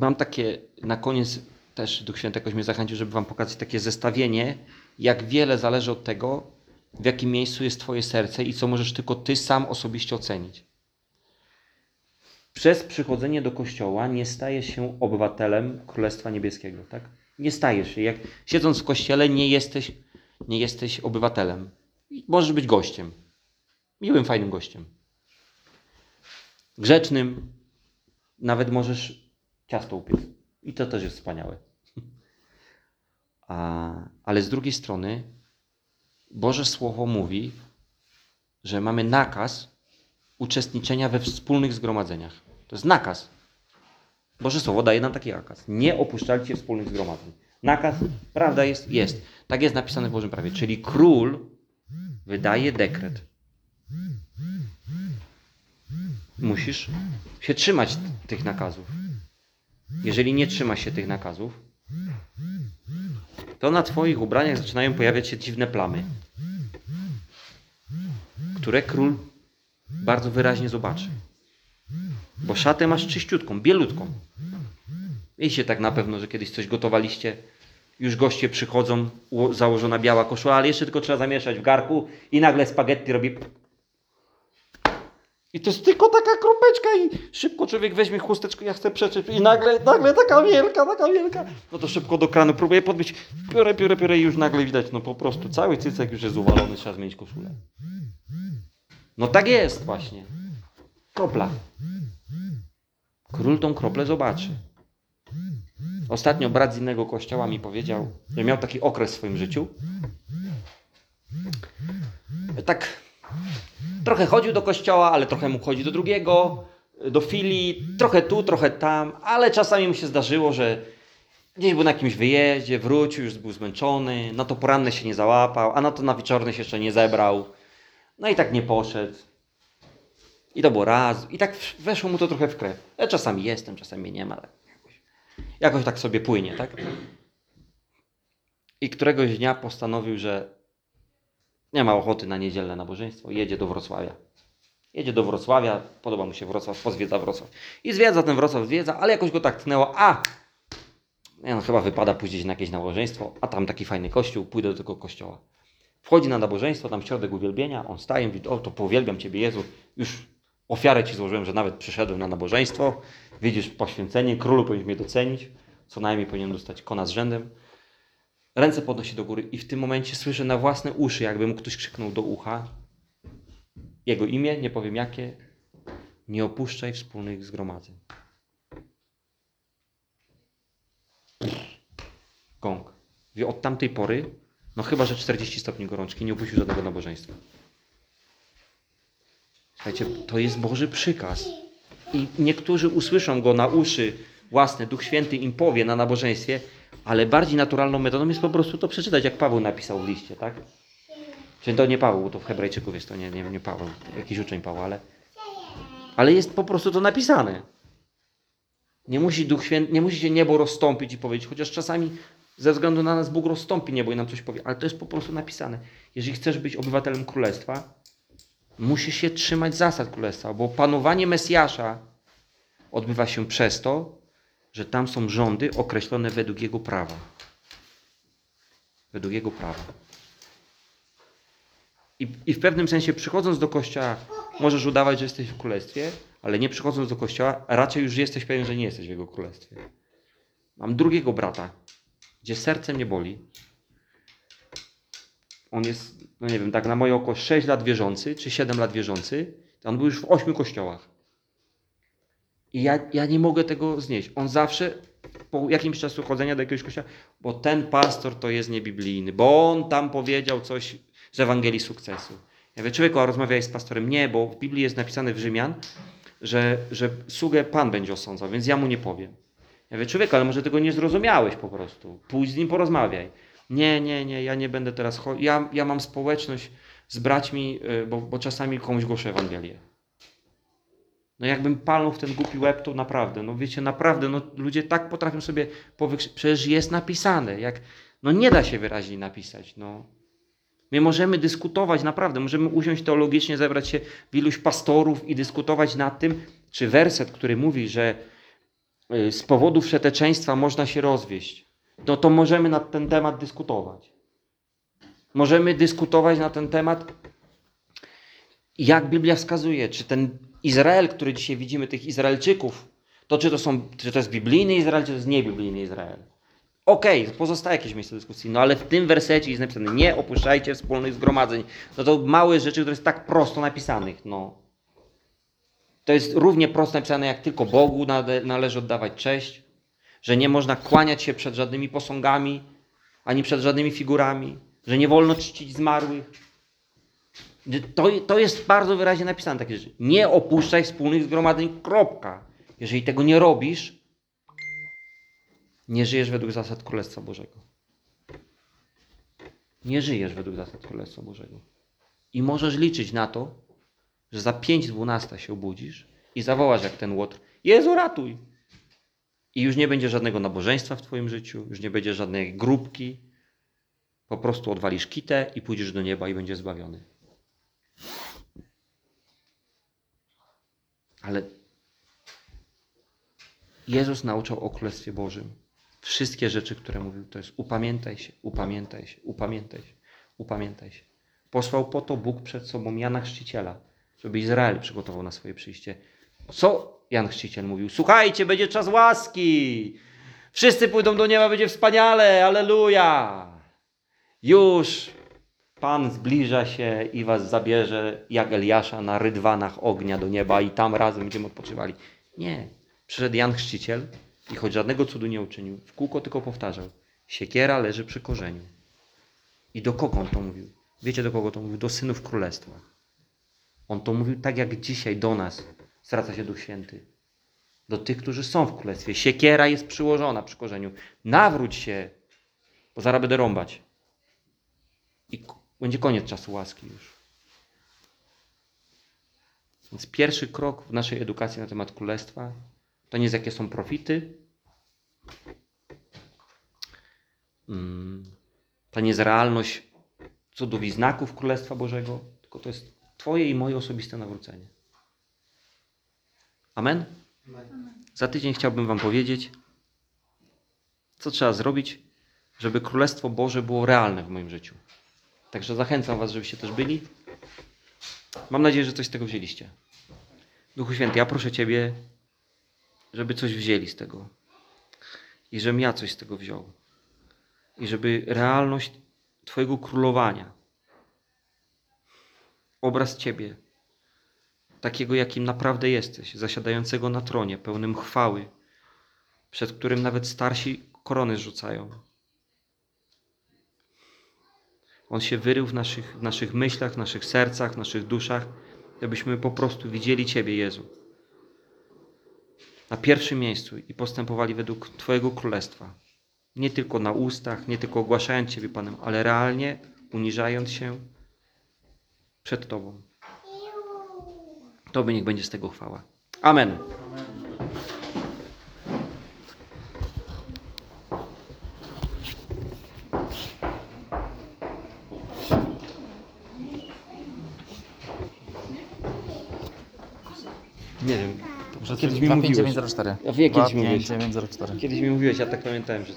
Mam takie, na koniec też Duch Święty jakoś mnie zachęcił, żeby Wam pokazać takie zestawienie, jak wiele zależy od tego, w jakim miejscu jest Twoje serce i co możesz tylko Ty sam osobiście ocenić. Przez przychodzenie do kościoła nie stajesz się obywatelem Królestwa Niebieskiego, tak? Nie stajesz się. Jak siedząc w kościele nie jesteś, nie jesteś obywatelem. Możesz być gościem. Miłym, fajnym gościem. Grzecznym. Nawet możesz ciasto upiec. I to też jest wspaniałe. A, ale z drugiej strony Boże Słowo mówi, że mamy nakaz uczestniczenia we wspólnych zgromadzeniach. To jest nakaz. Boże Słowo daje nam taki nakaz. Nie opuszczajcie wspólnych zgromadzeń. Nakaz, prawda jest? Jest. Tak jest napisane w Bożym Prawie. Czyli król wydaje dekret. Musisz się trzymać tych nakazów. Jeżeli nie trzymasz się tych nakazów, to na Twoich ubraniach zaczynają pojawiać się dziwne plamy, które król bardzo wyraźnie zobaczy. Bo szatę masz czyściutką, bielutką. Wiecie tak na pewno, że kiedyś coś gotowaliście, już goście przychodzą, założona biała koszula, ale jeszcze tylko trzeba zamieszać w garku i nagle spaghetti robi... I to jest tylko taka kropeczka i szybko człowiek weźmie chusteczkę, ja chcę przeczyć i nagle, nagle taka wielka, taka wielka. No to szybko do kranu próbuję podbić, piórę, piórę, piórę i już nagle widać, no po prostu cały cycek już jest uwalony, trzeba zmienić koszulę. No tak jest właśnie. Kropla. Król tą kroplę zobaczy. Ostatnio brat z innego kościoła mi powiedział, że miał taki okres w swoim życiu. Tak trochę chodził do kościoła, ale trochę mógł chodzić do drugiego, do filii, trochę tu, trochę tam, ale czasami mu się zdarzyło, że gdzieś był na jakimś wyjeździe, wrócił, już był zmęczony, na to poranne się nie załapał, a na to na wieczorne się jeszcze nie zebrał. No i tak nie poszedł. I to było raz. I tak weszło mu to trochę w krew. Ja czasami jestem, czasami nie ma. Jakoś, jakoś tak sobie płynie, tak? I któregoś dnia postanowił, że nie ma ochoty na niedzielne nabożeństwo. Jedzie do Wrocławia. Jedzie do Wrocławia, podoba mu się Wrocław, pozwiedza Wrocław. I zwiedza ten Wrocław, zwiedza, ale jakoś go tak tnęło. A! Nie, no, chyba wypada pójść na jakieś nabożeństwo, a tam taki fajny kościół, pójdę do tego kościoła. Wchodzi na nabożeństwo, tam środek uwielbienia, on staje, mówi, o to powielbiam Ciebie Jezu, już ofiarę Ci złożyłem, że nawet przyszedłem na nabożeństwo, widzisz poświęcenie, królu powinien mnie docenić, co najmniej powinien dostać kona z rzędem. Ręce podnosi do góry i w tym momencie słyszę na własne uszy, jakby mu ktoś krzyknął do ucha jego imię, nie powiem jakie, nie opuszczaj wspólnych zgromadzeń. Gong. Wie, od tamtej pory, no chyba, że 40 stopni gorączki, nie opuścił żadnego nabożeństwa. Słuchajcie, to jest Boży przykaz. I niektórzy usłyszą go na uszy własne, Duch Święty im powie na nabożeństwie, ale bardziej naturalną metodą jest po prostu to przeczytać, jak Paweł napisał w liście, tak? Czyli to nie Paweł, to w Hebrajczyków jest to nie, nie, nie Paweł, jakiś uczeń Pawła, ale, ale jest po prostu to napisane. Nie musi Duch Święty, nie musi się niebo rozstąpić i powiedzieć, chociaż czasami ze względu na nas Bóg rozstąpi niebo i nam coś powie, ale to jest po prostu napisane. Jeżeli chcesz być obywatelem królestwa, musisz się trzymać zasad królestwa, bo panowanie Mesjasza odbywa się przez to, że tam są rządy określone według jego prawa. Według jego prawa. I, I w pewnym sensie przychodząc do kościoła, możesz udawać, że jesteś w królestwie, ale nie przychodząc do kościoła, raczej już jesteś pewien, że nie jesteś w jego królestwie. Mam drugiego brata, gdzie serce mnie boli. On jest, no nie wiem, tak na moje oko 6 lat wierzący, czy 7 lat wierzący. On był już w 8 kościołach. I ja, ja nie mogę tego znieść. On zawsze po jakimś czasu chodzenia do jakiegoś kościoła, bo ten pastor to jest niebiblijny, bo on tam powiedział coś z Ewangelii sukcesu. Ja mówię, człowieku, a rozmawiałeś z pastorem? Nie, bo w Biblii jest napisane w Rzymian, że, że sługę Pan będzie osądzał, więc ja mu nie powiem. Ja mówię, człowieku, ale może tego nie zrozumiałeś po prostu. Pójdź z nim, porozmawiaj. Nie, nie, nie, ja nie będę teraz. Ja, ja mam społeczność z braćmi, y, bo, bo czasami komuś głoszę Ewangelię. No jakbym palnął w ten głupi łeb, to naprawdę, no wiecie, naprawdę, no ludzie tak potrafią sobie powykrzyć. Przecież jest napisane, jak, no nie da się wyraźniej napisać, no. My możemy dyskutować, naprawdę, możemy usiąść teologicznie, zebrać się w iluś pastorów i dyskutować nad tym, czy werset, który mówi, że y, z powodu wszeteczeństwa można się rozwieść, no to możemy na ten temat dyskutować. Możemy dyskutować na ten temat, jak Biblia wskazuje, czy ten Izrael, który dzisiaj widzimy, tych Izraelczyków, to czy to, są, czy to jest biblijny Izrael, czy to jest niebiblijny Izrael. Okej, pozostaje jakieś miejsce dyskusji, no ale w tym wersecie jest napisane, nie opuszczajcie wspólnych zgromadzeń. No to małe rzeczy, które jest tak prosto napisanych, no. To jest równie prosto napisane, jak tylko Bogu należy oddawać cześć, że nie można kłaniać się przed żadnymi posągami, ani przed żadnymi figurami, że nie wolno czcić zmarłych. To, to jest bardzo wyraźnie napisane takie rzeczy. Nie opuszczaj wspólnych zgromadzeń, kropka. Jeżeli tego nie robisz, nie żyjesz według zasad Królestwa Bożego. Nie żyjesz według zasad Królestwa Bożego. I możesz liczyć na to, że za 5.12 się obudzisz i zawołasz jak ten łotr Jezu ratuj! I już nie będzie żadnego nabożeństwa w twoim życiu, już nie będzie żadnej grupki. Po prostu odwalisz kitę i pójdziesz do nieba i będziesz zbawiony. Ale Jezus nauczał o Królestwie Bożym. Wszystkie rzeczy, które mówił, to jest upamiętaj się, upamiętaj się, upamiętaj się, upamiętaj się. Posłał po to Bóg przed sobą Jana Chrzciciela, żeby Izrael przygotował na swoje przyjście. Co Jan Chrzciciel mówił? Słuchajcie, będzie czas łaski. Wszyscy pójdą do nieba, będzie wspaniale, aleluja. Już Pan zbliża się i was zabierze jak Eliasza na rydwanach ognia do nieba i tam razem będziemy odpoczywali. Nie. Przyszedł Jan Chrzciciel i choć żadnego cudu nie uczynił, w kółko tylko powtarzał. Siekiera leży przy korzeniu. I do kogo on to mówił? Wiecie do kogo to mówił? Do synów królestwa. On to mówił tak jak dzisiaj do nas zwraca się Duch Święty. Do tych, którzy są w królestwie. Siekiera jest przyłożona przy korzeniu. Nawróć się, bo zaraz będę rąbać. I będzie koniec czasu łaski już. Więc pierwszy krok w naszej edukacji na temat królestwa to nie jest jakie są profity. Mm, To nie jest realność cudów i znaków Królestwa Bożego, tylko to jest Twoje i moje osobiste nawrócenie. Amen? Za tydzień chciałbym Wam powiedzieć, co trzeba zrobić, żeby Królestwo Boże było realne w moim życiu. Także zachęcam Was, żebyście też byli. Mam nadzieję, że coś z tego wzięliście. Duchu Święty, ja proszę Ciebie, żeby coś wzięli z tego. I żebym ja coś z tego wziął. I żeby realność Twojego królowania, obraz Ciebie, takiego jakim naprawdę jesteś, zasiadającego na tronie, pełnym chwały, przed którym nawet starsi korony rzucają. On się wyrył w naszych, w naszych myślach, w naszych sercach, w naszych duszach, abyśmy po prostu widzieli Ciebie, Jezu. Na pierwszym miejscu i postępowali według Twojego królestwa. Nie tylko na ustach, nie tylko ogłaszając Ciebie Panem, ale realnie uniżając się przed Tobą. Tobie niech będzie z tego chwała. Amen. Nie wiem. Kiedyś mi mówiłeś. 25904. Ja wiem, kiedyś mi mówiłeś. 25904. Kiedyś mi mówiłeś, ja tak pamiętałem, że